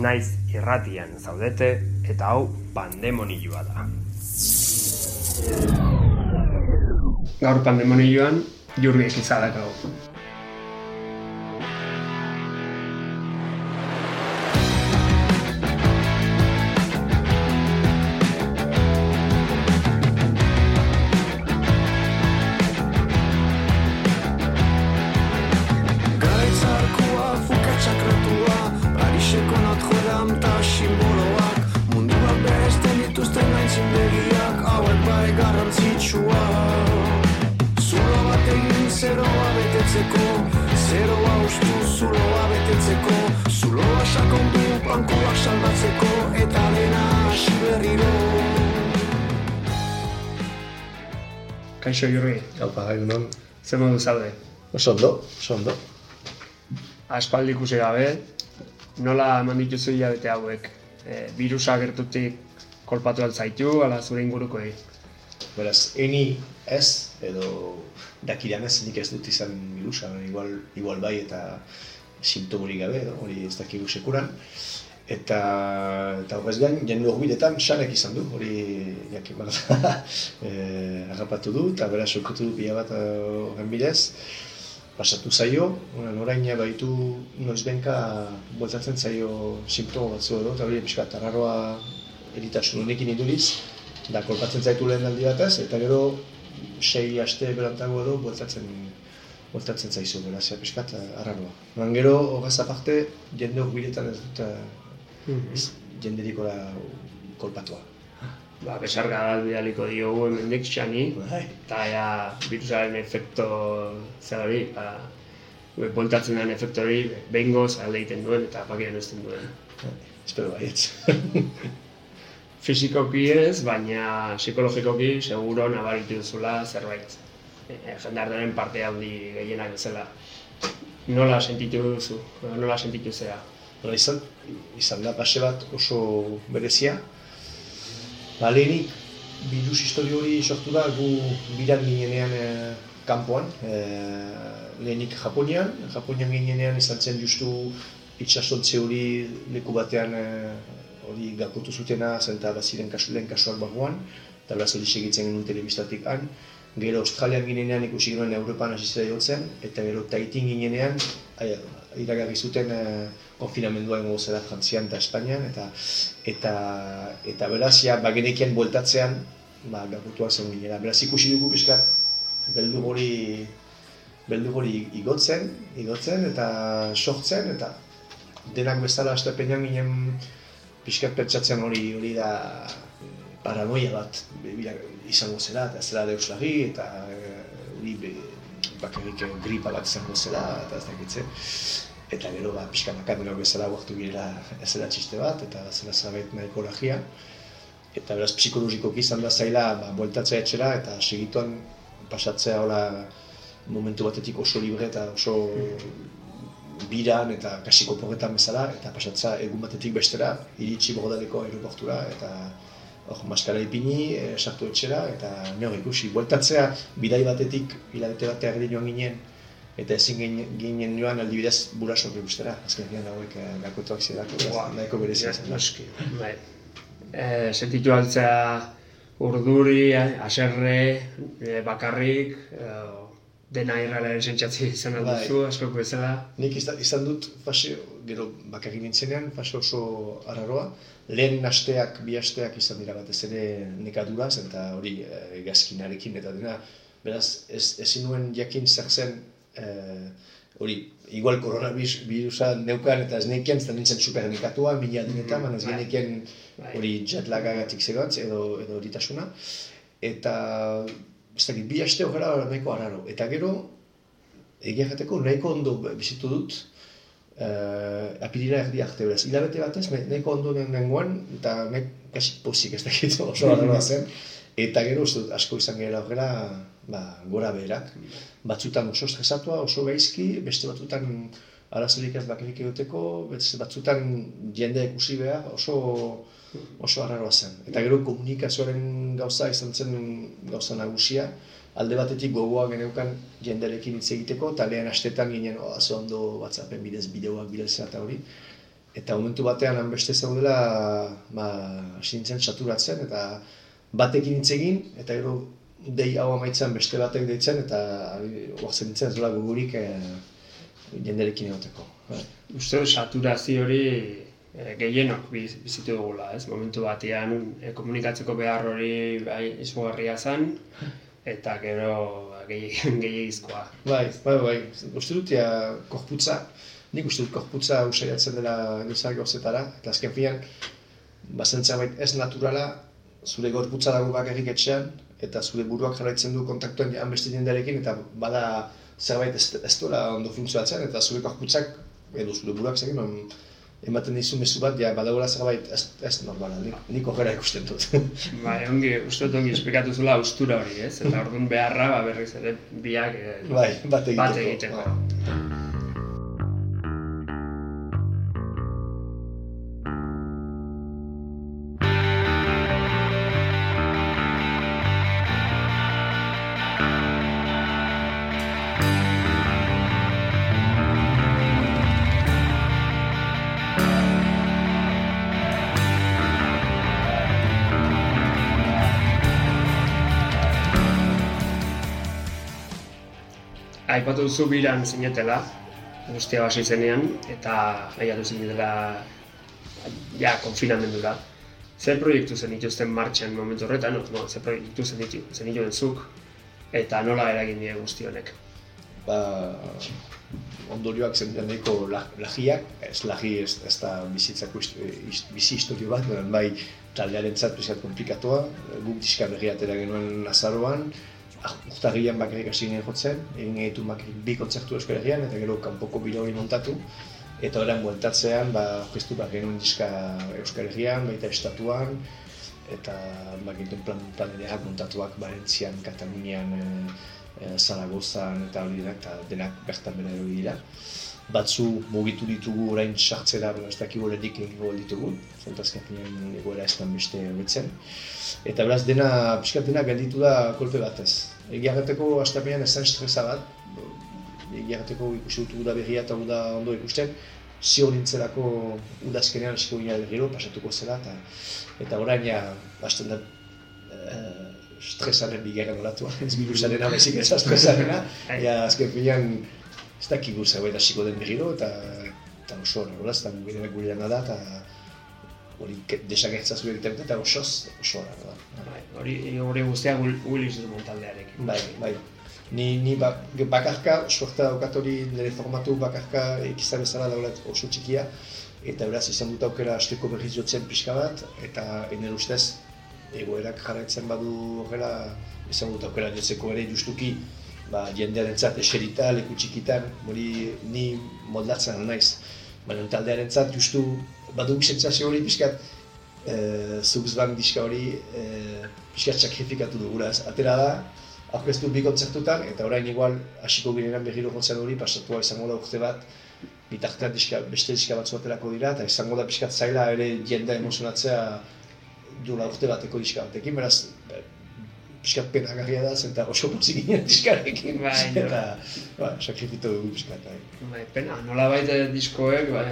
Naiz irratian zaudete eta hau pandemonioa da. Gaur pandemonioan jurriek izadak Kaixo Jurri. Gaupa, egunon. Zer modu zaude? Oso ondo, ondo. Aspaldi ikusi gabe, nola eman dituzu hilabete hauek? E, virusa gertutik kolpatu altzaitu, ala zure inguruko egin? Beraz, eni ez, edo dakidan ez, nik ez dut izan virusa, igual, igual bai eta sintomurik gabe, hori ez dakigu sekuran eta eta horrez gain jende horbiletan sanek izan du hori jakin bada eh agapatu du eta bera sokotu du pila bat eh, horren bidez pasatu zaio orain baitu noizbenka bueltatzen zaio sinptoma batzu edo eta hori pixka tarraroa eritasun honekin iduriz da kolpatzen zaitu lehen aldi batez eta gero sei aste berantago edo bueltatzen bueltatzen zaizu, beraz, ja, piskat, arraroa. Noan gero, hogaz aparte, jende horbiletan ez dut -hmm. jenderiko da kolpatua. Ba, besarga bidaliko diogu hemendik xani, bai. eta ja, virusaren efekto zer hori, ba, boltatzen den efektu hori, behin goz egiten duen eta pakian ez duen. Espero baietz. Fizikoki ez, baina psikologikoki seguro nabaritu duzula zerbait. E, jendartaren parte handi gehienak bezala. Nola sentitu duzu, nola sentitu zea? Nola izan, izan da base bat oso berezia. Ba, lehenik, virus historio hori sortu da, gu biran ginenean e, kanpoan, e, lehenik Japonian, Japonian ginenean izan zen justu itxasontze hori leku batean e, hori gakotu zutena, zenta baziren kasu, lehen kasuak bagoan, eta beraz hori segitzen genuen telebistatik han. Gero Australian ginenean ikusi genuen Europan hasi zera eta gero Taitin ginenean, iragarri zuten eh, konfinamendua ingo zela Frantzian eta Espainian eta eta eta beraz ja bagenekian bueltatzean ba gakutua zen ginela. Beraz ikusi dugu pizkat beldu hori beldu hori igotzen igotzen eta sortzen eta denak bezala astepenean ginen pizkat pentsatzen hori hori da paranoia bat izango zela eta zela deuslagi eta eh, hori bakarrik gripa bat izango zela eta ez dakitze eta gero ba, pixka makadero bezala guartu girela ezera txiste bat, eta zela zabait nahiko lagia. Eta beraz, psikologikoki izan da zaila, ba, bueltatzea etxera, eta segituan pasatzea hola momentu batetik oso libre eta oso biran eta kasiko porretan bezala, eta pasatzea egun batetik bestera, iritsi bogodaleko aeroportura, eta hor, maskara ipini, e, sartu etxera, eta neho ikusi, bueltatzea bidai batetik, hilabete bateak joan ginen, eta ezin ginen joan aldibidez buraso gustera azken finean hauek eh, gakotuak zirako, wow. nahiko berezia zen. Noski, bai. E, sentitu altzea urduri, aserre, e, bakarrik, e, dena irralaren sentsazio izan Bai. duzu, askoko bezala. Nik izan, izan dut fase, gero bakarrik nintzenean, fase oso arraroa. Lehen asteak, bi asteak izan dira batez ere nekaduraz, eta hori e, gazkinarekin eta dena. Beraz, ez, ezin nuen jakin zer zen, eh, hori, igual koronavirusa neukan eta ez nekien, ez da nintzen super nekatua, mila dinetan, baina ez Bai. genekien Bai. hori jetlagagatik zegantz edo, edo horitasuna. Eta, ez dakit, bi aste horrela nahiko arraro. Eta gero, egia jateko nahiko ondo bizitu dut, uh, apirila erdi arte beraz. Hilabete batez, nahi- nahiko ondo nengoen, eta nahi kasi pozik ez dakit oso arraroa zen. Eta gero, uste dut, asko izan gera horrela, ba, gora beherak. Batzutan oso estresatua, oso gaizki, beste batzutan arazorik ez bakarrik egoteko, beste batzutan jende ikusi behar, oso oso arraroa zen. Eta gero komunikazioaren gauza izan zen gauza nagusia, alde batetik gogoa geneukan jendearekin hitz egiteko, eta lehen astetan ginen, oh, ze ondo WhatsAppen bidez bideoak bidezea eta hori. Eta momentu batean hanbeste zaudela, ba, hasi nintzen saturatzen, eta batekin hitz egin, eta gero dei hau amaitzen beste batek deitzen, eta oazen nintzen ez dola gogurik eh, jendearekin egoteko. Bai. Uste saturazio hori e, gehienok biz- bizitu dugula, ez? Momentu batean e, komunikatzeko behar hori bai, izugarria zen, eta gero ba, gehi- gehiagizkoa. Bai, bai, bai. Uste dut, ja, korputza, nik uste dut korputza usaiatzen dela gizar gauzetara, eta azken finean, bazen ez naturala, zure gorputza dago bakarrik etxean, eta zure buruak jarraitzen du kontaktuen han beste jendearekin, eta bada zerbait ez, ez dola ondo funtzionatzen, eta zure korputzak, edo zure buruak zekin, ematen dizu mezu bat, ja, badagoela zerbait ez, ez normala, nik, nik horrela ikusten dut. Bai, ongi, uste dut ongi esplikatu zula austura hori, ez? Eta orduan beharra, ba, berriz ere, biak e, bai, bat egiteko. bat egiteko. Bai. Aipatu duzu biran zinetela, guztia basi zenean, eta nahiatu zinetela ja, konfinamendura. Zer proiektu zen dituzten martxan momentu horretan, no, zer proiektu zen ditu, zen dituen zuk, eta nola eragin die guzti honek. ba, ondorioak zen nahiko la- lagiak, ez lagi ez, ez da bizitzako bizi historio bat, bai taldearen zat komplikatua, guk diska berria atera genuen azaroan, ah, urtarrian bakarrik hasi ginen jotzen, egin gaitu bakarrik bi kontzertu Euskal Herrian, eta gero kanpoko hori montatu, eta orain bueltatzean, ba, orkestu bat genuen diska Euskal Herrian, baita estatuan, eta ba, gintuen plan, plan ederrak montatuak Valentzian, Katalunian, eh, eh, Zaragozan eta hori denak, eta denak bertan bera erori dira. Batzu mugitu ditugu orain sartzera, ez dakigu oraindik egingo ditugu, zontazken finean egoera ez beste hobetzen. Eta beraz dena, pixkat dena gelditu da kolpe batez. Egia gateko astapenean ez zen estresa bat, egia gateko ikusi dut uda berria eta uda ondo ikusten, zio nintzelako udazkenean hasiko gina berriro, pasatuko zela, eta, eta orain ja, hasten da, eh, stresaren bigarren olatua, ez virusarena baizik ez stresarena, ja azken finean ez dakigu zerbait hasiko den berriro, eta, eta oso horrela, ez da gure da, eta hori desagertza zure egiten dute, eta osoz, oso da. Bai, hori hori guztia Willis Drummond taldearekin. Bai, bai. Ni, ni ba, bakarka, suerta daukat hori nire formatu bakarka ikizan bezala daulat oso txikia, eta beraz izan dut aukera asteko berriz jotzen pixka bat, eta enen ustez egoerak jarraitzen badu horrela izan dut aukera jotzeko ere justuki ba, jendearentzat eserita, leku txikitan, hori ni moldatzen naiz. Baina taldearentzat justu badu sentsazio hori pixkat e, Zuxbank diska hori e, pixkat sakrifikatu dugula, ez? Atera da, aurkeztu bi kontzertutan, eta orain igual hasiko ginenan berriro jotzen hori, pasatua izango da urte bat, bitartean diska, beste diska batzu aterako dira, eta izango da pixkat zaila ere jendea emozionatzea duela urte bateko diska batekin, beraz, pixkat penagarria da, zenta oso pozik ginen diskarekin, Bai, eta ba, sakrifitu dugu pixkat, bai. Bai, pena, nola baita diskoek, ba,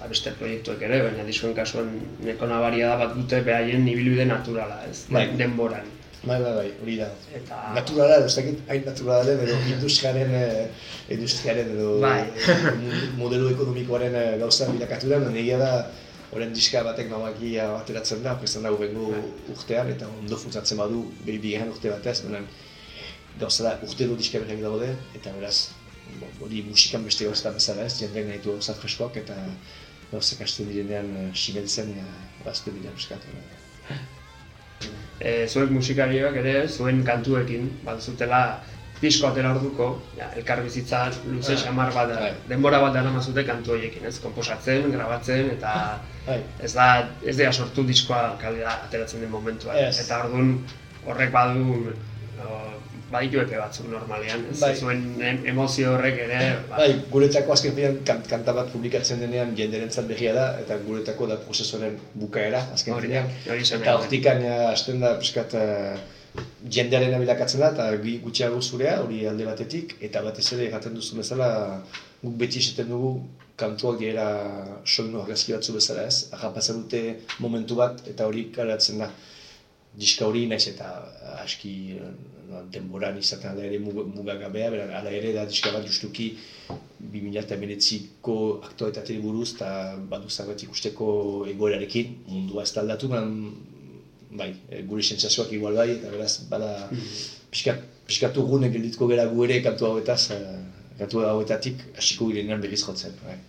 eta beste proiektuek ere, baina diskoen kasuan neko nabaria da bat dute behaien ibilbide naturala, ez? Bai. Denboran. Bai, bai, bai, hori da. Eta... Naturala, ez dakit, hain naturala den, edo industriaren, eh, industriaren edo Bai. mo- modelo ekonomikoaren eh, gauza bilakatu da, egia da, Horren diska batek namakia ateratzen da, prestan da urrengo urtean, eta ondo funtzatzen badu, behi bigarren urte batez, benen gauza da urtero diska berriak daude, eta beraz, hori musikan beste gauza bezala ez, jendeak nahi du gauza freskoak, eta gauzak hasten direnean eh, simeltzen, uh, bazte dira eskatu. e, zuek musikariak ere, zuen kantuekin, bat zutela disko atera orduko, ja, elkar bizitza luze Bai. xamar bat, Bai. denbora bat dara mazute kantu horiekin, ez? Komposatzen, grabatzen, eta Bai, ez da, ez dira sortu diskoa kalera ateratzen den momentuan. Ez. Eta orduan horrek badu o, baditu epe batzuk normalean, ez? Bai. Zuen em- emozio horrek ere, ba, Bai, guretzako azken finean kan, kanta bat publikatzen denean jenderentzat berria da, eta guretzako da prozesuaren bukaera, azken Hori finean. hori Eta hortikan eh, hasten da pixkat uh, jendearen bilakatzen da, eta gutxiago zurea, hori alde batetik, eta batez ere erraten duzu bezala, guk beti esaten dugu kantuak dira soinu argazki batzu bezala ez, arrapatzen dute momentu bat, eta hori karatzen da. Diska hori naiz eta aski eh, no, denboran izaten da ere mug- mugagabea, beran ala ere da diska bat justuki 2019ko aktualitateri buruz eta badu zerbait ikusteko egoerarekin, mundua ez da aldatu, bai, e, gure sentsazioak igual bai, eta beraz, bada, pixkat, pixkatu gune geldituko gera gu ere kantu hauetaz, eh, kantu hauetatik hasiko girenean berriz jotzen. Bai.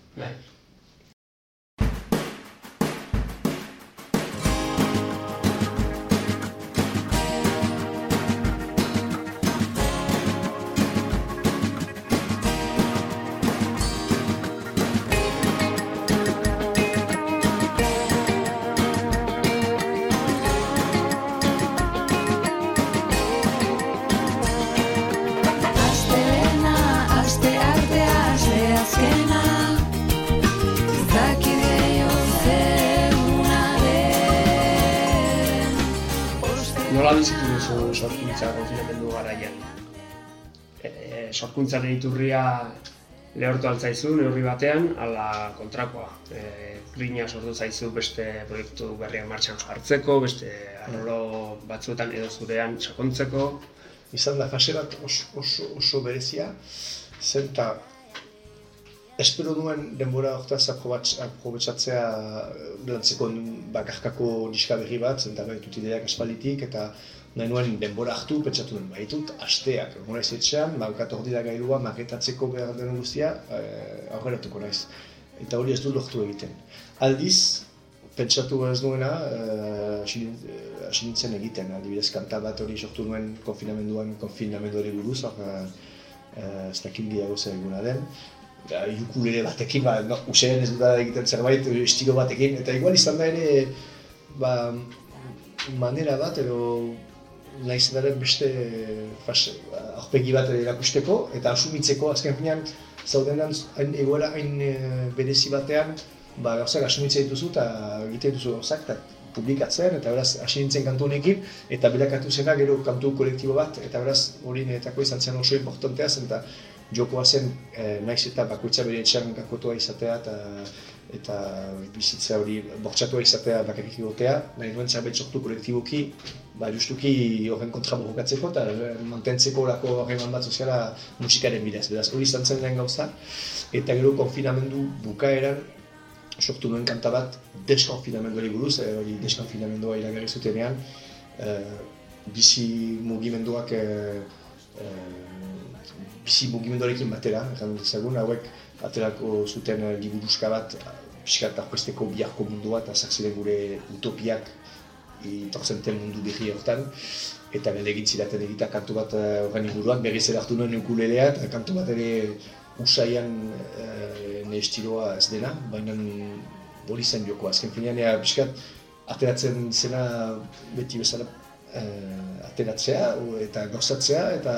Sorkuntzaren iturria lehortu altzaizu neurri batean, ala kontrakoa. E, grina sortu zaizu beste proiektu berriak martxan jartzeko, beste arlo batzuetan edo zurean sakontzeko. izan da fase bat oso, oso, oso berezia, zen eta espero nuen denbora hortaz aprobatz- aprobetxatzea lantzeko bakarkako diska berri bat, zen eta baitut ideak espalitik, eta nahi nuen denbora hartu, pentsatu nuen, baitut asteak, naiz etxean, baukat hor dira gailua, maketatzeko behar den guztia, eh, aurreratuko naiz. Eta hori ez du lortu egiten. Aldiz, pentsatu ez nuena, eh, hasi hasi nintzen egiten, adibidez kanta bat hori sortu nuen konfinamenduan, konfinamenduari buruz, hor, eh, eh, ez dakit gehiago zer eguna den, ukulele batekin, ba, no, useen ez duda egiten zerbait, estilo batekin, eta igual izan da ere, ba, manera bat, edo nahiz daren beste fase, ba, aurpegi bat erakusteko, eta asumitzeko azken finean, zaudenan hain egoera hain eh, berezi batean, ba, gauzak asumitzen dituzu eta egiten duzu gauzak, eta publikatzen, eta beraz, hasi nintzen kantu honekin, eta bilakatu zena gero kantu kolektibo bat, eta beraz, hori niretako izan zen oso importantea zen, eta jokoa zen, eh, naiz eta bakoitza bere etxean kakotua izatea, eta eta bizitza hori bortxatua izatea bakarrik egotea, nahi duen zerbait sortu kolektiboki, ba, justuki horren kontra borrokatzeko eta mantentzeko lako harreman bat soziala musikaren bidez. Beraz, hori izan zen lehen gauza, eta gero konfinamendu bukaeran sortu nuen kanta bat deskonfinamenduari buruz, eh, hori deskonfinamendua iragarri zutenean, eh, bizi mugimenduak eh, eh, bizi mugimenduarekin batera, erran dezagun, hauek aterako zuten liburuska bat, pixkat aurkezteko biharko mundua eta zer gure utopiak itortzen den mundu berri hortan. Eta nire egin zidaten egita kantu bat eh, horren inguruan, berriz ere hartu nuen ukulelea eta kantu bat ere usaian e, nire estiloa ez dena, baina hori zen jokoa. Azken finean, ea, pixkat ateratzen zena beti bezala eh, ateratzea eta gauzatzea eta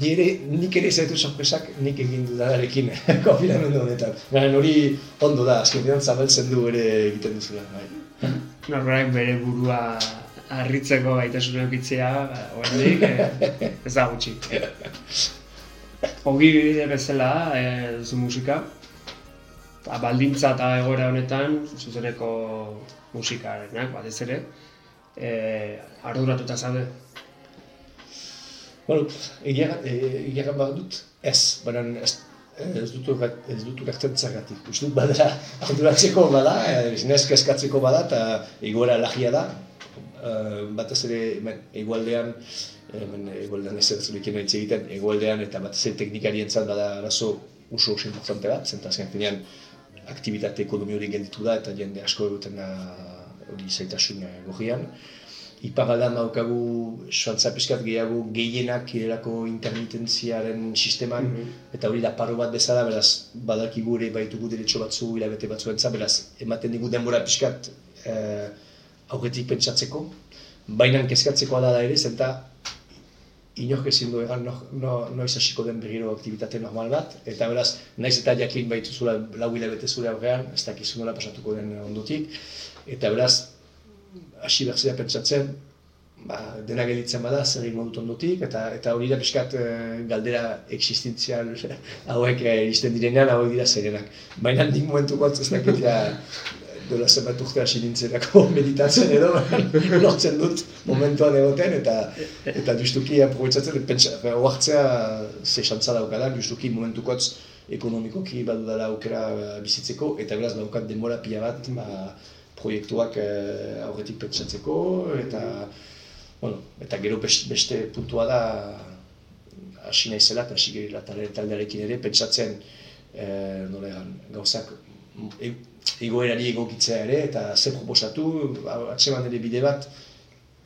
Ni ere, nik ere zaitu sorpresak nik egin dudanarekin konfinamendu honetan. Baina hori ondo da, azken finean zabaltzen du ere egiten duzula. Bai. Norberak bere burua harritzeko gaitasuna eukitzea, ba, oraindik eh, ez da gutxi. Ogi bide bezala, eh, zu musika, eta baldintza eta egoera honetan, zuzeneko musikarenak batez ere, e, arduratuta zaude? Bueno, egia behar dut, ez, baina ez, ez dut ez dut ulertzen zergatik. Uste dut badara, arduratzeko bada, e, neska eskatzeko bada, eta egoera lagia da. E, batez ere, hemen, egualdean, hemen egualdean ez zurekin hitz egiten, egualdean eta batez ere teknikarientzat bada arazo oso oso importante bat, zenta azken finean aktivitate ekonomi hori gelditu da eta jende asko egiten hori zaitasun eh, gorrian. Iparaldan daukagu suantza pizkat gehiago gehienak irelako intermitentziaren sisteman eta hori da paro bat bezala, beraz badakigu ere baitugu derecho batzu hilabete batzuentza, beraz ematen digu denbora pixkat eh, aurretik pentsatzeko, baina kezkatzekoa da da ere, zenta inork ezin du egan no, no, noiz hasiko den berriro aktivitate normal bat, eta beraz, naiz eta jakin baituzula lau hilabete zure aurrean, ez dakizu nola pasatuko den ondotik, eta beraz, hasi behar zera pentsatzen, ba, dena gelditzen bada, zer egingo dut ondotik, eta eta hori da pixkat eh, galdera existentzial hauek iristen direnean, hauek dira zerenak. Baina nik momentuko ez dakit ja, dola zenbat urte hasi nintzenako meditatzen edo, lortzen dut momentuan egoten, eta eta justuki aprobetsatzen, pentsa, oartzea ze xantza daukadan, justuki momentukotz ekonomikoki badudala aukera eh, bizitzeko, eta beraz daukat denbora pila bat, ba, proiektuak eh, aurretik pentsatzeko, eta, bueno, eta gero beste, beste puntua da, hasi naizela eta hasi gerila talde- taldearekin ere, pentsatzen, eh, nola egan, gauzak e, egoerari egokitzea ere, eta ze proposatu, atseman ere bide bat,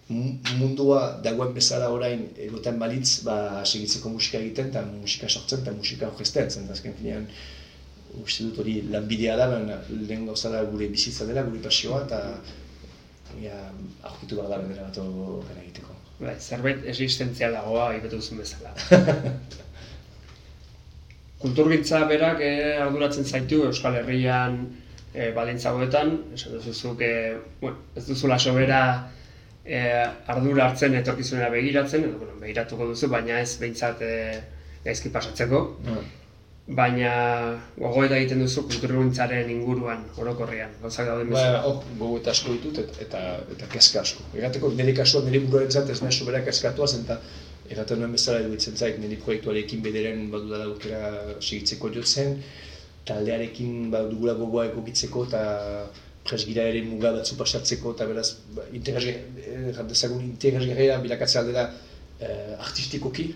mu- mundua dagoen bezala orain egoten balitz, ba, segitzeko musika egiten, eta musika sortzen, eta musika orkesten, zen, eta azken finean, uste dut hori lanbidea da, baina lehen gauza da gure bizitza dela, gure pasioa, eta ja, aurkitu behar da bendera bat horren egiteko. Bai, zerbait existentzialagoa ibetu duzun bezala. Kulturgintza berak eh, arduratzen zaitu Euskal Herrian eh, balintzagoetan, esan duzuzuk eh, bueno, ez duzula sobera eh, ardura hartzen etorkizunera begiratzen, edo bueno, begiratuko duzu, baina ez behintzat eh, gaizki pasatzeko. Baina gogoeta egiten duzu kulturgintzaren inguruan, orokorrean, gauzak dauden Ba, bezala. hor, gogoeta asko ditut eta, eta, eta kezka asko. Egateko nire kasuan nire buruarentzat ez nahi sobera kezkatuaz, eta egaten nuen bezala eduitzen zait nire proiektuarekin bederen badudala aukera segitzeko jotzen, taldearekin badugula gogoa egokitzeko eta presgira ere muga batzu pasatzeko eta beraz ba, interesgarria dezagun interesgarria bilakatzea aldera eh, artistikoki,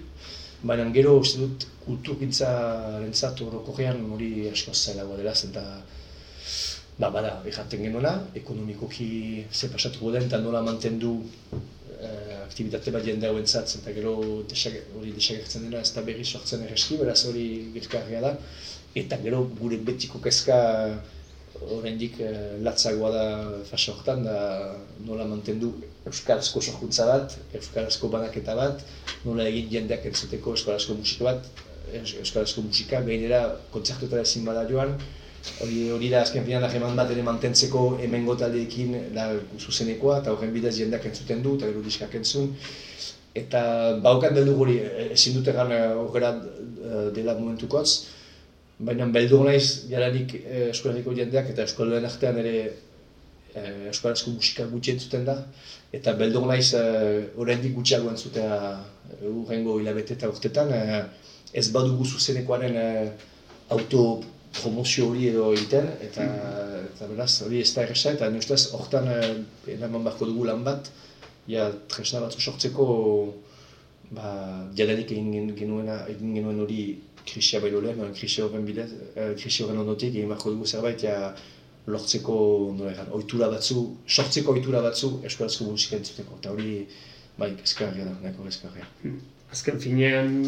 baina gero uste dut kulturgintzarentzat orokorrean hori asko zailagoa dela, zenta ba, bada, erraten genuela, ekonomikoki ze pasatuko den, eta nola mantendu eh, aktivitate bat jende hauentzat, eta gero desag, hori desagertzen dena ez da berri sortzen erreski, beraz hori gertkarria da, eta gero gure betiko kezka oraindik eh, latzagoa da fase horretan, da nola mantendu euskarazko sorkuntza bat, euskarazko banaketa bat, nola egin jendeak entzuteko euskarazko musika bat, eus- euskarazko musika, gainera kontzertuetara ezin bada joan, hori hori da azken finean harreman bat ere mantentzeko hemengo taldeekin da zuzenekoa eta horren bidez jendeak entzuten du eta gero diskak entzun. Eta baukat beldur hori e- ezin dut egan eh, eh, dela momentukotz baina beldur naiz jaranik eh, Euskal Herriko jendeak eta eskolen artean ere eh, euskarazko musika gutxi entzuten da. Eta beldur naiz eh, oraindik gutxiago entzutea eh, hurrengo hilabete eta urtetan eh, ez badugu zuzenekoaren eh, auto promozio hori edo egiten, eta, eta beraz, hori ez da erresa, eta nire ustez, hortan eh, eraman beharko dugu lan bat, ja, tresna batzu sortzeko, ba, jadanik egin gen- genuena, egin genuen hori krisia baino lehen, baina krisi horren bidez, krisi horren ondotik egin beharko dugu zerbait, ja, lortzeko, nola egan, ohitura batzu, sortzeko ohitura batzu euskarazko musika entzuteko, eta hori, bai, kezkarria da, nahiko kezkarria. Azken finean,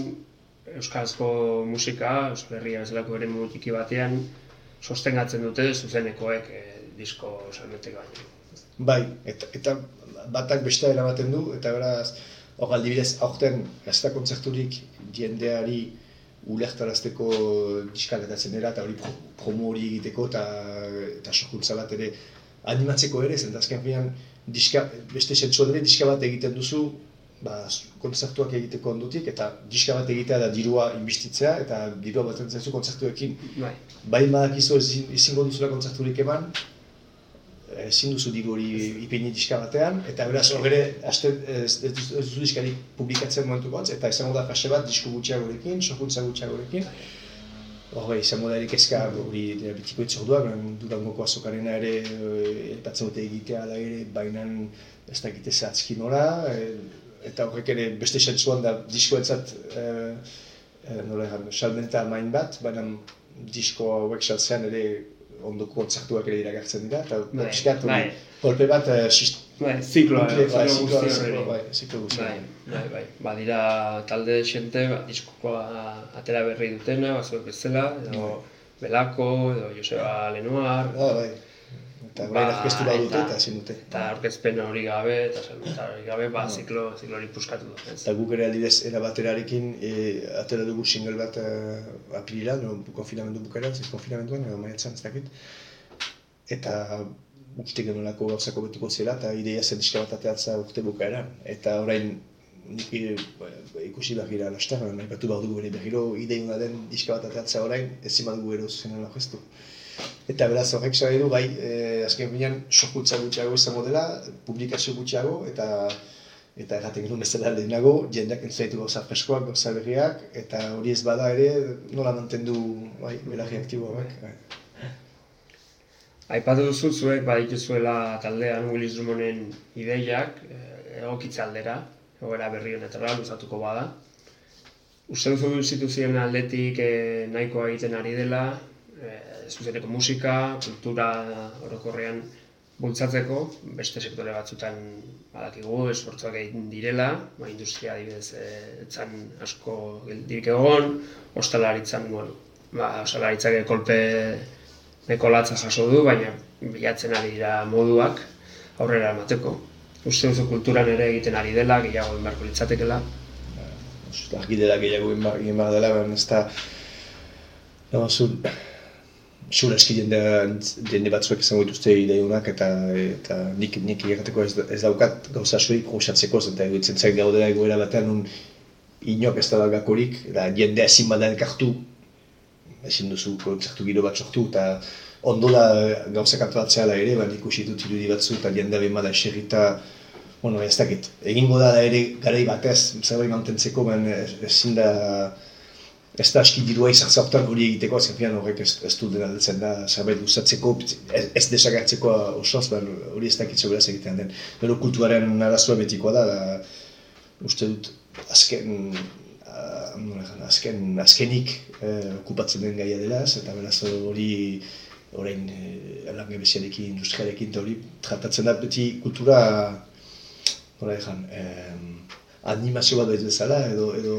euskarazko musika, Euskal Herria bezalako ere txiki batean, sostengatzen dute zuzenekoek eh, disko salmentek baino. Bai, eta, eta batak bestea eramaten du, eta beraz, hor aldibidez, aurten ez da kontzerturik jendeari ulertarazteko diskaletatzen dira, eta hori pro, promo hori egiteko, eta, eta sorkuntza bat ere animatzeko ere, zenta azken finean, diska, beste sentsuan ere diska bat egiten duzu, ba, kontzertuak egiteko ondotik, eta diska bat egitea da dirua inbistitzea, eta dirua bat zaizu kontzertuekin. Bai, bai badakizu ezin- ezingo duzula kontzerturik eman, ezin duzu diru hori ipini diska batean, eta beraz hor ere, aste, ez, ez, ez diskari publikatzen momentuko antz, eta izango da fase bat disku gutxiagorekin, sokuntza gutxiagorekin. Hor bai, izango da erizka hori dira bitiko itzordua, durangoko azokarena ere elpatzen dute egitea da ere, baina ez da egite zehatzki nora, e, eta horrek ere beste sentzuan da diskoetzat e, e, nola egan, salmenta main bat, baina disko hauek saltzean ere ondoko kontzertuak ere iragartzen dira, eta Bai, pixkat bai. kolpe bat, eh, sist- Bai, zikloa, Bai, ziklo zikloa, bai, ziklo guztia. Bai, bai, bai. Badira talde xente, ba, diskoa atera berri dutena, bazuek bezala, edo Belako, edo Joseba Lenoir, Ah, bai. Eta Ba, orain aurkeztu bat dute eta- ezin dute. eta aurkezpen hori gabe, eta hori gabe, ba, ziklo, ziklo hori puskatu. Ez? Eta guk ere adibidez era baterarekin e, atera dugu single bat e, apirilan, no, konfinamendu bukaeran, ez konfinamenduan, edo maiatzen ez dakit. Eta uste genuelako gauzako betiko zela, eta ideia zen diska bat ateatza urte bukaeran. Eta orain nik e, ikusi behar gira laster, nahi batu behar dugu ere berriro ideiuna den diska bat ateatza orain, ezin badugu ero zuzenen lagestu. Eta beraz horrek zara du, bai, eh, azken finean sorkuntza gutxiago izango dela, publikazio gutxiago, eta eta erraten genuen bezala lehenago, jendeak entzaitu gauza freskoak, gauza berriak, eta hori ez bada ere, nola mantendu bai, belarri aktibo hauek. Bai. Aipatu duzu zuek badituzuela taldean Willis Drummonden ideiak, eh, egokitze aldera, egoera berri honetara luzatuko bada. Uste duzu instituzioen aldetik eh, nahikoa egiten ari dela, eh, zuzeneko musika, kultura orokorrean bultzatzeko, beste sektore batzutan badakigu esfortzuak egin direla, ba, industria adibidez eh, etzan asko geldirik egon, ostalaritzan, bueno, ba, ostalaritzak kolpe neko latza jaso du, baina bilatzen ari dira moduak aurrera emateko. Uste duzu kulturan ere egiten ari dela, gehiago egin beharko litzatekela. Uste, Argi dela gehiago egin behar dela, baina ez da... No, zu, Zure eski jende, jende batzuek izango dituzte ideiunak eta, eta nik, nik egateko ez, ez daukat gauza askorik goxatzeko, eta egitzen zait gaudela egoera batean nun inok ez da gakorik, eta jende ezin bada elkartu, ezin duzu kontzertu giro bat sortu, eta ondo da gauzak antolatzea ere, baina ikusi dut irudi batzu, eta jende behin bada eserrita, bueno, ez dakit, egingo da ere garai batez, zerbait mantentzeko, ez- ezin da, ez da aski dirua izartza hortan hori egiteko, azken horrek ez, ez du dena deltzen da, zerbait luzatzeko, ez, ez desagertzeko osoz, baina hori ez dakit beraz egitean den. Gero kulturaren arazoa betikoa da, da uste dut azken, azken, azkenik eh, okupatzen den gaia dela, eta beraz hori orain eh, lange beziarekin, industriarekin, eta hori tratatzen da beti kultura, nola esan, eh, animazio bat behar bezala, edo, edo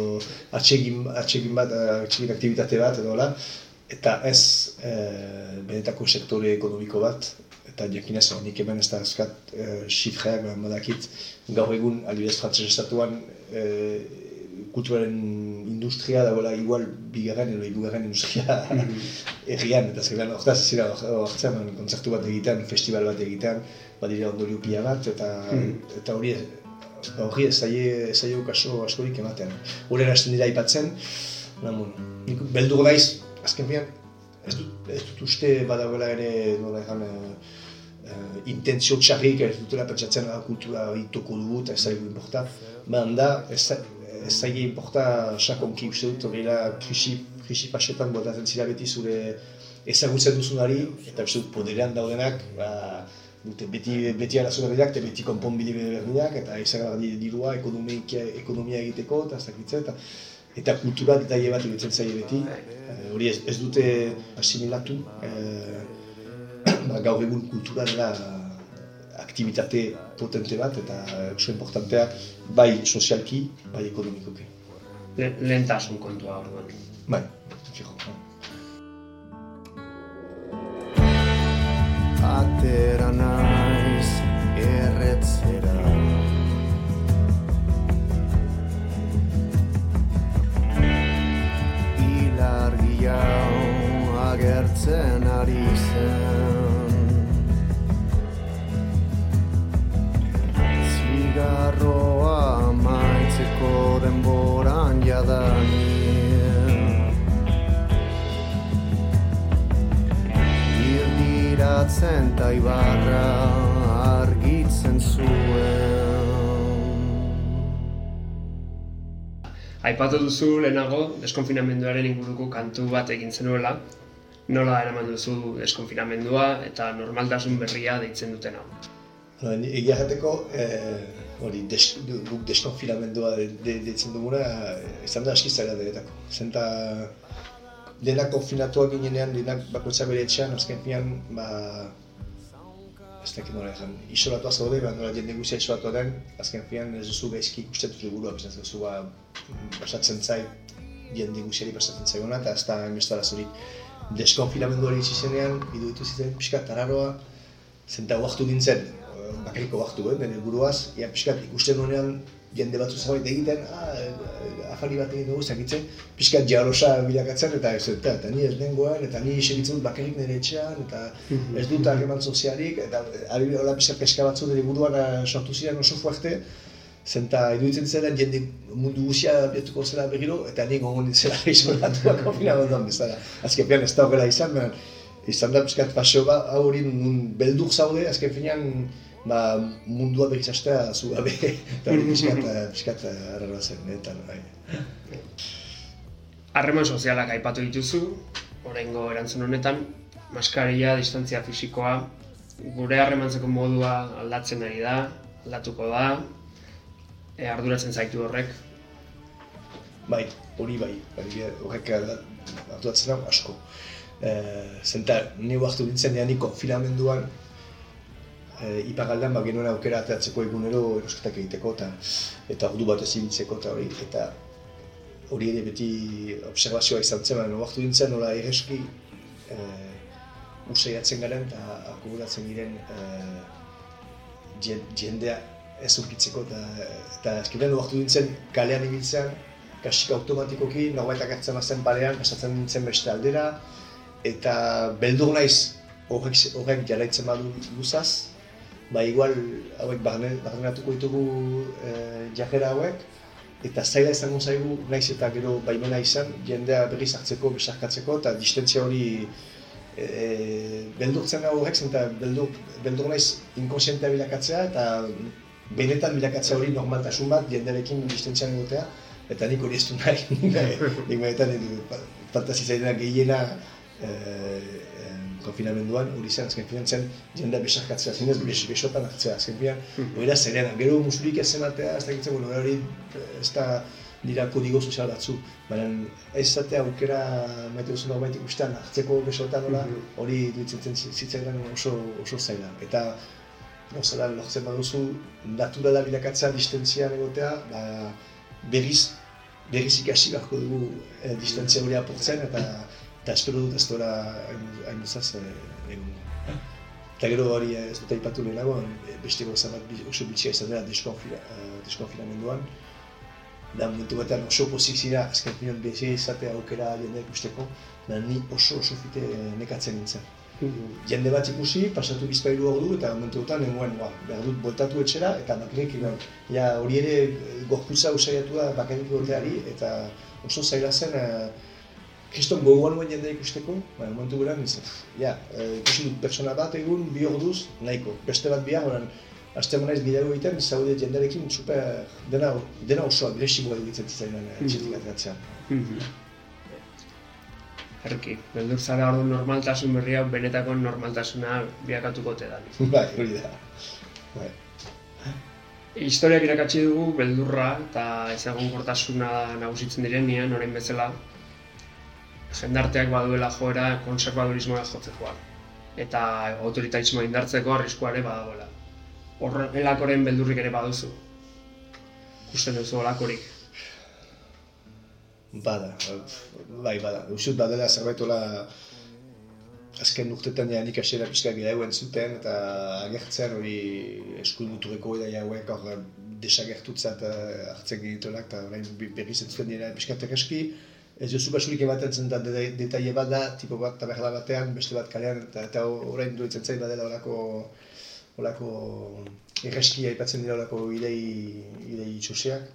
atsegin, atsegin bat, atsegin aktivitate bat, edo hola, eta ez e, benetako sektore ekonomiko bat, eta jakinez honik hemen ez da azkat e, xifreak behar badakit, gaur egun, adibidez frantzes estatuan, e, kulturaren industria dagoela igual bigarren edo hirugarren industria herrian, eta zegoen hortaz ez dira hortzen kontzertu bat egitean, festival bat egitean, badira ondorio pila bat, eta, eta hori hori ez zaie, ez zaio kaso askorik ematen. Horren hasten dira aipatzen, namun, nik beldur naiz, azken fian, ez dut, ez dut uste badagoela ere, nola egan, uh, intentzio txarrik, ez dutela pentsatzen ah, kultura itoko dugu eta ez zaigu inporta. Baina da, ez, za- ez zaie inporta sakonki uste dut, horrela krisi, krisi pasetan botatzen zira beti zure ezagutzen duzunari, eta uste dut poderean daudenak, ba, dute beti, beti arazo berriak, eta beti konponbide berdinak, eta izagar dirua ekonomia, ekonomia egiteko, eta ez dakitze, eta eta kultura detaile bat iruditzen zaie beti. Eh, hori ez, ez dute asimilatu, eh, ba, gaur egun kultura dela aktivitate potente bat, eta oso importantea, bai sozialki, bai ekonomikoki. Le, lehentasun kontua orduan. Bai, fijo. Atera naiz Aipatu duzu lehenago deskonfinamenduaren inguruko kantu bat egin zenuela. Nola eraman duzu deskonfinamendua eta normaltasun berria deitzen duten hau. Ni- Egia jateko, eh, hori, du- guk deskonfinamendua de- de- deitzen duguna, eh, izan da aski zaila deretako. Zenta, denak konfinatuak ginenean, denak bakoitza bere etxean, azken finean, ba, dakit nola ezan, isolatua zaude, ba, nola jende guztia isolatua den, azken finean ez duzu gaizki ikusten dut burua, ez duzu ba, pasatzen zait, jende guztiari pasatzen zaigona, eta ez da hainbeste arazorik. Deskonfinamendu hori itxi zenean, iruditu zitzen pixka tararoa, zenta oaktu nintzen, bakariko oaktu, eh, bere buruaz, ia pixkat ikusten nuenean jende batzu zerbait egiten, ah, eh, afari bat egin dugu, zakitzen, pixkat jalosa bilakatzen, eta ez eta, eta ni ez nengoen, eta ni segitzen dut bakarrik nire etxean, eta ez dut harreman sozialik, eta ari hola pixkat peska batzu nire buruan eh, sortu ziren oso fuerte, zenta iruditzen zela jende mundu guzia bietuko zela berriro, eta nik gongo nintzela isolatua konfinamenduan bezala. Azken finean ez da horrela izan, izan da pixkat faseo ba, hau hori beldur zaude, azken finean ba, mundua berriz hastea zu gabe, eta hori pixkat, eh, pixkat eh, arraroa zen, eta bai. Harreman sozialak aipatu dituzu, oraingo erantzun honetan, maskaria, distantzia fisikoa, gure harremantzeko modua aldatzen ari da, aldatuko da, e, arduratzen zaitu horrek. Bai, hori bai, hori horrek arduratzen hau asko. E, zenta, nire hartu nintzen nik konfinamenduan, e, ipagaldan ba genuen aukera ateratzeko egunero erosketak egiteko eta eta ordu bat ez ibiltzeko eta hori eta hori ere beti observazioa izan zen, baina hartu nintzen nola erreski e, usaiatzen garen eta akumulatzen diren e, jen- jendea ez ukitzeko eta, eta azkenean hartu nintzen kalean ibiltzean kasik automatikoki norbaitak hartzen bazen parean, pasatzen nintzen beste aldera eta beldur naiz horrek, horrek jarraitzen badu luzaz, ba igual hauek barne, barneratuko ditugu e, jarrera hauek, eta zaila izango zaigu naiz eta gero baimena izan jendea berriz hartzeko, besarkatzeko eta distentzia hori e, beldurtzen da horrek, eta beldur, beldur naiz inkonsientea bilakatzea eta benetan bilakatzea hori normaltasun bat jendearekin distentzian egotea, eta nik hori ez du nahi, nik benetan fantasi zaidena gehiena e, konfinamenduan, hori zen, azken finean zen, jendea besarkatzea, zinez bes, besotan hartzea, azken finean, hori da zerena, gero musurik ez ematea, ez dakitzen, bueno, hori eh, ez da dira kodigo sozial batzu, baina ez zatea aukera maite duzu norbait ikustean, hartzeko besotan nola, hori duitzen zitzaidan oso, oso zaila. Eta gauzala lortzen baduzu, naturala bilakatzea distentzian egotea, ba, berriz, berriz ikasi beharko dugu e, distentzia hori apurtzen, eta, eta espero dut ez dola hain duzaz egongo. Eta gero hori eh, ez dut aipatu lehenago, eh, beste gauza bat oso bitxia izan dela deskonfina, eh, deskonfinamenduan. Da momentu batean oso pozik zira, azken finean bezi izatea aukera jendea ikusteko, da ni oso oso fite nekatzen nintzen. Jende bat ikusi, pasatu bizpailu ordu eta momentu dutan nengoen, ba, behar dut bueltatu etxera eta bakarrik ino, ja, hori ere eh, gorputza usaiatu da bakarrik egoteari eta oso zaila zen eh, kriston gogoan nuen jendea ikusteko, baina momentu gura nintzen, ja, eh, ikusi dut pertsona bat egun, bi orduz, nahiko, beste bat bihar, orain, Azte naiz bidago egiten, zaude jendearekin super, dena, dena oso agresiboa egitzen zitzaidan eh, etxetik ateratzea. Erki, beldur zara ordu normaltasun berria benetako normaltasuna biakatuko te da. bai, hori da. Bai. Historiak irakatsi dugu beldurra eta ezagunkortasuna nagusitzen direnean, orain bezala, jendarteak baduela joera konservadurismoa jotzekoa. Eta autoritarismoa indartzeko arriskua ere badagoela. Horrelakoren beldurrik ere baduzu. Ikusten duzu holakorik. Bada, bai, bada. Usut badela zerbait hola azken urtetan ja nik asera pixka gehiago entzuten eta agertzen hori eskuin muturreko eda hauek hor desagertutzat eh, hartzen genituenak eta orain berriz entzuten dira pixka eski. Ez duzu basurik ematen zen da deta- detaile bat da, tipo bat taberla batean, beste bat kalean, eta, eta orain duetzen zait badela olako, olako erreski aipatzen dira olako idei, idei txoseak.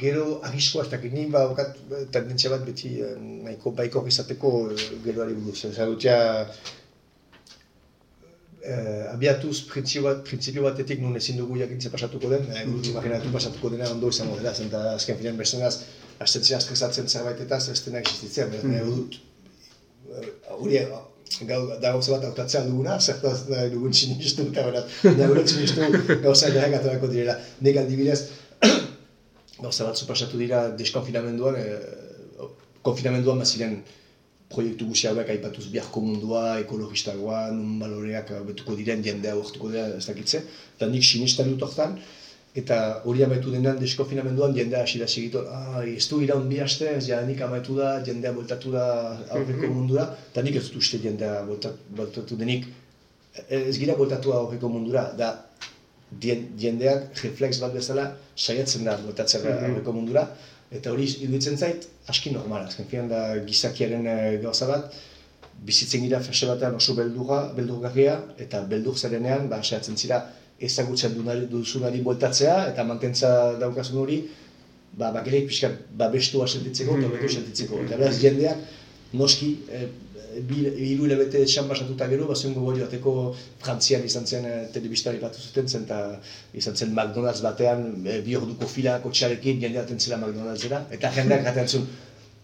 Gero arriskoa ez dakit, ni baukat tendentzia bat beti nahiko baiko izateko eh, geroari buruz. Ez dut ja, eh, abiatuz printzipio, bat, printzipio batetik nun ezin dugu jakintze pasatuko den, eh, imaginatu pasatuko dena ondo izango dela, zen da azken finean bestenaz, astetzea estresatzen zerbaitetaz ez dena existitzen, beraz nahi dut, eh, hori eh, gau, da gauza bat hautatzea duguna, zertaz nahi dugun sinistu, eta beraz, nahi dugun sinistu gauza jarrak atorako direla. Nik aldibidez, gauza bat pasatu dira deskonfinamenduan, eh, konfinamenduan baziren proiektu guzti hauek aipatuz biharko mundua, ekologistagoa, nun baloreak betuko diren, jendea hortuko dira, ez dakitze. Eta nik sinistan dut hortan, eta hori amaitu denean deskonfinamenduan jendea hasi da segitu, ah, ez du iraun bi aste, ez jadanik amaitu da, jendea voltatu da aurreko mundura, eta nik ez dut uste jendea voltatu denik, ez gira voltatu aurreko mundura, da jendeak reflex bat bezala saiatzen da voltatzen aurreko mundura, eta hori iruditzen zait, aski normala, azken finean da gizakiaren eh, gauza bat, bizitzen gira fase batean oso beldurra, beldurgarria, eta beldur zerenean, ba, saiatzen zira ezagutzen dunari, duzunari bueltatzea, eta mantentza daukasun hori, ba, bakarrik pixkat babestua sentitzeko, eta hobeto sentitzeko. Eta beraz, jendeak, noski, e, hiru hilabete esan basatuta gero, bazen gogo joateko Frantzian izan zen e, telebistari bat zuten zen, eta izan zen McDonald's batean, e, bi orduko fila kotxarekin jendea atentzela McDonald'sera, eta jendeak jaten zuen,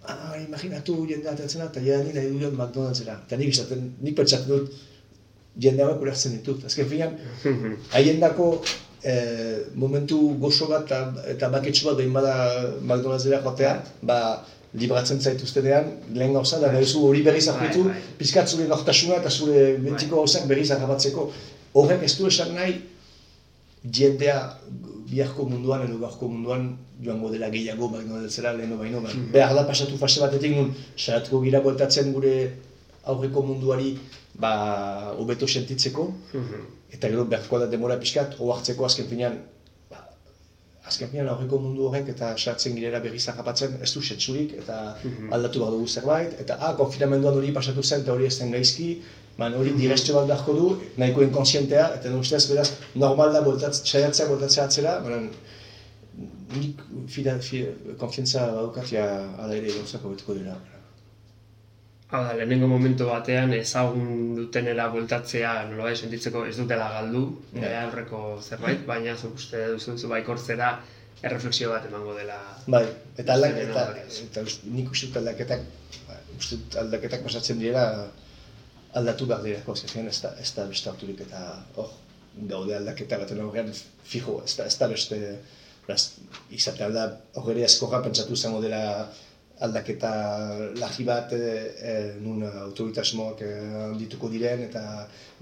ah, imaginatu jendea atentzela, eta jada ni nahi duen McDonald'sera. Eta nik izaten, nik pentsatzen dut, jende hauek ulertzen ditut. Azken finean, haiendako eh, momentu gozo bat eta, eta baketsu bat behin bada McDonald'sera joatea, ba, libratzen zaituztenean, lehen gauza, da duzu hori berriz aurkitu, Bai, bai. pizkat zure nortasuna eta zure betiko gauzak berriz harrapatzeko. Horrek ez du esan nahi, jendea biharko munduan edo gaurko munduan joango dela gehiago McDonald'sera leheno baino. Ba. Behar da pasatu fase batetik nun, saratuko gira bueltatzen gure aurreko munduari ba, hobeto sentitzeko, eta gero beharko da demora pixkat, ohartzeko azken finean, ba, azken finean aurreko mundu horrek eta sartzen girera berriz harrapatzen ez du setzurik, eta aldatu behar dugu zerbait, eta ah, konfinamenduan hori pasatu zen eta hori ez zen gaizki, Man, hori direstio bat beharko du, nahiko inkonsientea, eta ustez, beraz, normal da boltatz, saiatzea boltatzea atzera, baina nik konfientza daukat, ja, ala ere gauzak hobetuko dira. Hau da, lehenengo momentu batean ezagun dutenera bueltatzea nolabait sentitzeko ez dutela galdu, yeah. aurreko zerbait, baina zuk uste duzu zu baikortzera erreflexio bat emango dela. Bai, eta aldak, Zeren eta, nik uste dut aldaketak, ba, uste dut aldaketak pasatzen direla aldatu behar direko, zezen ez da, ez da beste harturik eta hor, gaude aldaketa baten aurrean fijo, ez da, ez da beste, beraz, izate alda hor ere eskorra pentsatu izango dela aldaketa lahi bat e, e, nun autoritasmoak e, handituko diren eta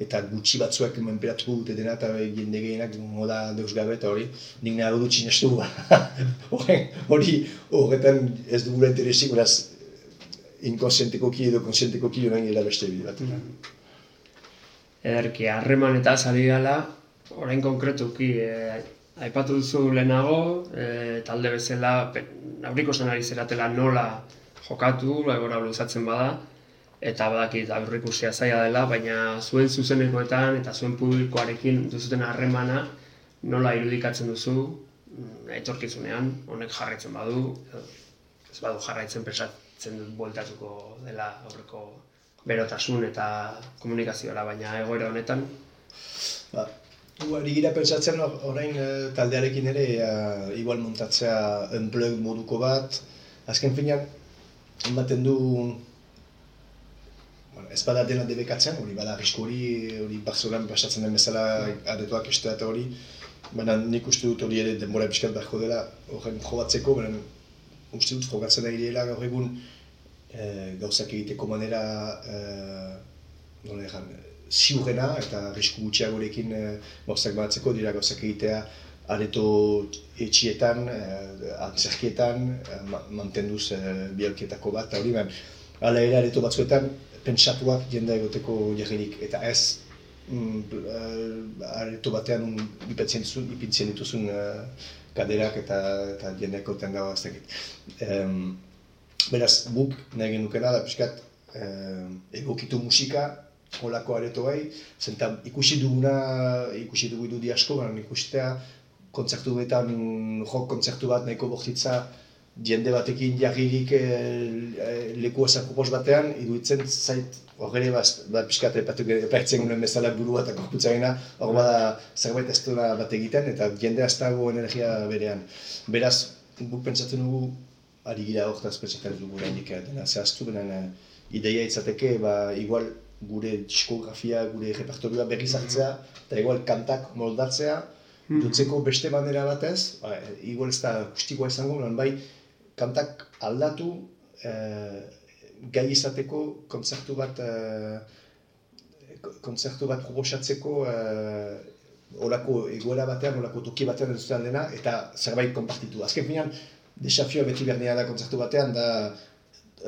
eta gutxi batzuek menperatuko dute dena eta jende gehienak moda deus gabe eta hori nik nahi dut Horren- hori horretan ez dugula interesik, beraz inkonsientekoki edo konsientekoki joan gira beste bide bat. Ederki, harreman eta ari gala, orain konkretuki, e, aipatu duzu lehenago, e, talde bezala, aurriko ari zeratela nola jokatu, egora luzatzen bada, eta badakit aurrikusia zaila dela, baina zuen zuzenekoetan eta zuen publikoarekin duzuten harremana nola irudikatzen duzu, mm, etorkizunean, honek jarraitzen badu, ez badu jarraitzen pensatzen dut bueltatuko dela aurreko berotasun eta komunikazioa, baina egoera honetan, Ba, ari gira pentsatzen or- orain eh, taldearekin ere eh, igual montatzea unplugged moduko bat. Azken finean, ematen du bueno, ez bada dena debekatzen, hori bada arrisku hori, hori Barcelonan pasatzen den bezala aretoak estea eta hori, baina nik uste dut hori ere denbora pixkat beharko dela horren jobatzeko, baina uste dut jogatzen ari direla gaur egun eh, gauzak egiteko manera eh, nola egan, ziurrena eta arrisku gutxiagorekin e, gauzak batzeko dira gauzak egitea areto etxietan, e, antzerkietan, e, ma, mantenduz e, bialkietako bat, eta hori ben, hala ere areto batzuetan pentsatuak jende egoteko jarririk, eta ez mm, e, areto batean un, ipintzen dituzun, ipintzen dituzun e, kaderak eta, eta dago ez dakit. Em, beraz, guk nahi genukena da pixkat eh, egokitu musika holako aretoei, zenta ikusi duguna, ikusi dugu irudi asko, baina ikustea kontzertu betan, rock kontzertu bat nahiko bortitza jende batekin jarririk e, leku esakopos batean, iruditzen zait horre baz, ba, pixkat epatu epaitzen gunen bezala burua eta korputzarena, hor bada zerbait ez duela bat egiten, eta jende ez dago energia berean. Beraz, guk pentsatzen dugu, ari gira horretaz pentsatzen dugu oraindik dena zehaztu, benen ideia itzateke, ba, igual gure diskografia, gure repertorioa berriz hartzea, eta igual kantak moldatzea, dutzeko beste manera batez, ba, igual ez da guztikoa izango, baina bai, kantak aldatu, e, gai izateko kontzertu bat e, kontzertu bat proposatzeko e, olako egoera batean, olako toki batean ez dena, eta zerbait konpartitu. Azken finean, desafioa beti berdina da kontzertu batean, da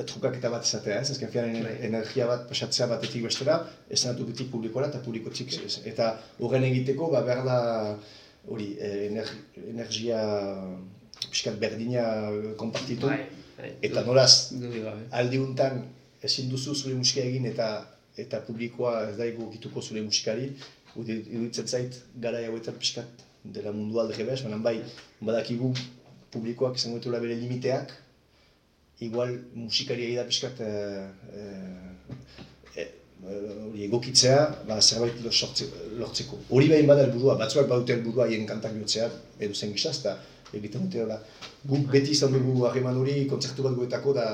trukaketa bat izatea, ez? Azken finean Bai. energia bat pasatzea batetik bestera, esanatu beti publikora eta publikotik. ez? Eta horren egiteko, ba, behar da, hori, eh, ener, energia pixkat berdina konpartitu. Bai, bai. Eta nolaz, Dudik gabe. aldi untan ezin duzu zure musika egin eta eta publikoa ez da egokituko zure musikari, Udi- iruditzen zait gara hauetan pixkat dela mundu alde bez, baina bai, badakigu publikoak izango dituela bere limiteak, igual musikari da pixkat eh, eh, hori egokitzea, ba, zerbait lortzeko. Hori behin bada helburua, batzuak badute helburua haien kantak bihurtzea, edo zen gisa, eta egiten dute hola. Guk beti izan dugu harreman hori, kontzertu bat guetako da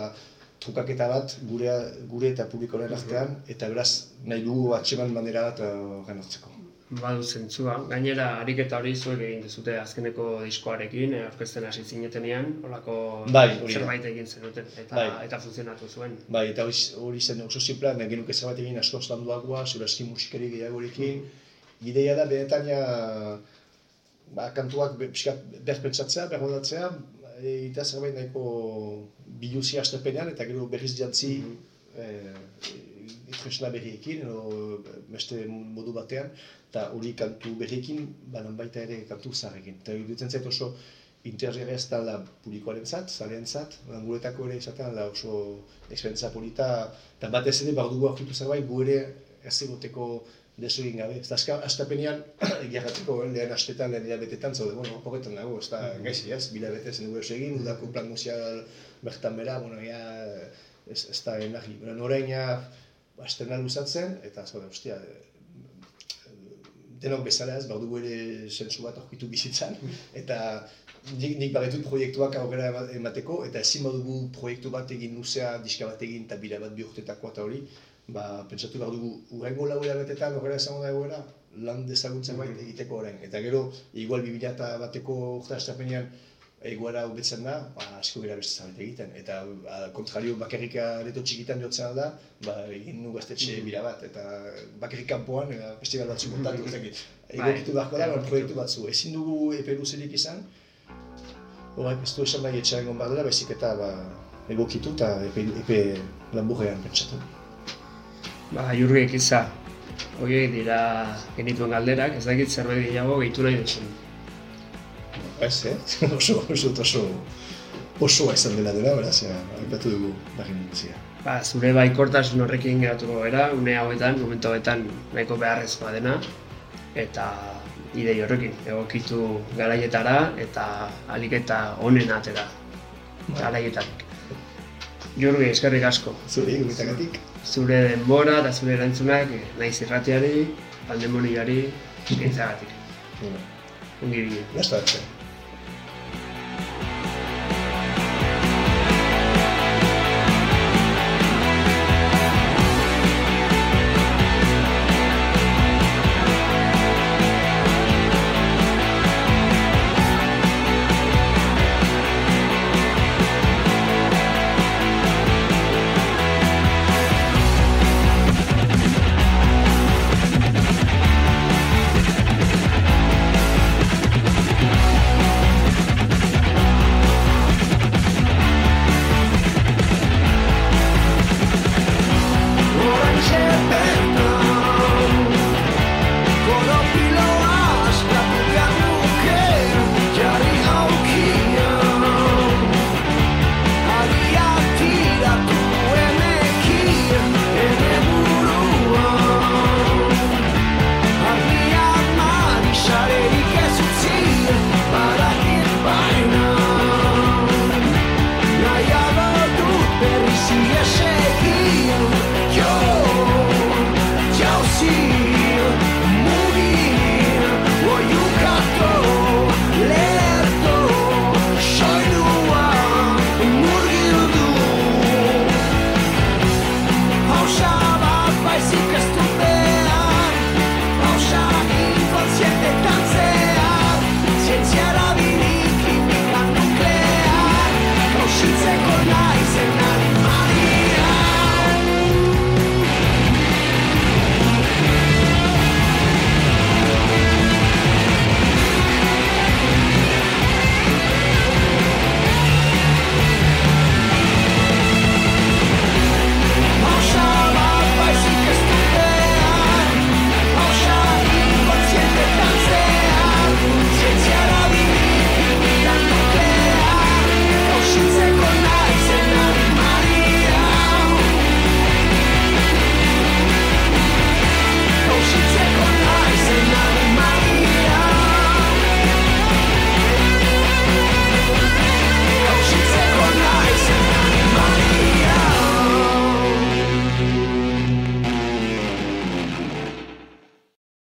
trukaketa bat gure, gure eta publikoaren artean, eta beraz nahi dugu atxeman manera bat horren hartzeko. Badu zentzua. Gainera, ariketa hori zuek egin duzute azkeneko diskoarekin, eh, aurkezten hasi zinetenean, holako Bai, zerbait egin zenuten, eta, Bai. eta funtzionatu zuen. Bai, eta hori, zen oso simplea, nahi genuke zerbait egin asko zure eski musikari gehiagorekin. Ideia da, benetan ja, ba, kantuak berpentsatzea, berrodatzea, eta zerbait nahiko biluzi astepenean, eta gero berriz jantzi eh, tresna berriekin, edo beste modu batean, eta hori kantu berriekin, banan baita ere kantu zaharrekin. Eta iruditzen zait oso interesgarria ez da publikoaren zat, zalean zat, guretako ere izaten da oso esperientzia polita, eta batez ere behar dugu aurkitu zerbait, gu ere ez egoteko deso egin gabe. Ez da astapenean, egiarratzeko eh, lehen astetan, lehen hilabetetan, zaude, bueno, horretan dago, ez da gaizki ez, bila bete zen dugu eso egin, udako plan muzial bertan bera, bueno, ja, ez, ez da enagi. Baina orain ja, astena luzatzen, eta zaude, ostia, denok bezala ez, badugu ere sentsu bat aurkitu bizitzan, eta nik, nik baditut proiektuak aurrera ema- emateko, eta ezin badugu proiektu bat egin luzea, diska bat egin, eta bira bat bi urtetakoa eta hori, ba, pentsatu behar dugu, urrengo lau hilabetetan horrela esango da egoera, lan dezaguntzen bait egiteko orain. Eta gero, igual 2000 eta bateko urte astapenean, egoera hobetzen da, ba, asko gara beste zabete egiten. Eta ba, kontrario bakarrik areto txikitan jotzen da, ba, egin nu gaztetxe bira bat, eta bakarrik kanpoan, eta festival batzuk montatu, ez dakit. Egokitu beharko da, proiektu batzu. Ezin dugu epe luzerik izan, Horrek ez du esan nahi etxean egon badela, baizik eta ba, egokitu eta epe, epe lanburrean pentsatu. Ba, jurgek iza, horiek dira genituen galderak, ez dakit zerbait gehiago gehitu nahi duzun. Ez, eh? oso, oso, oso, osoa izan dela dela, beraz, ja, aipatu dugu nintzia. Ba, zure baikortasun horrekin geratuko gara, une hauetan, momentu hauetan nahiko beharrezkoa dena, eta idei horrekin, egokitu garaietara eta alik eta onen atera garaietak. Jurgi, eskerrik asko. Zuri, gutagatik. Zure denbora eta zure erantzunak naiz irratiari, pandemoniari, eskaintzagatik. Ongi bide. basta,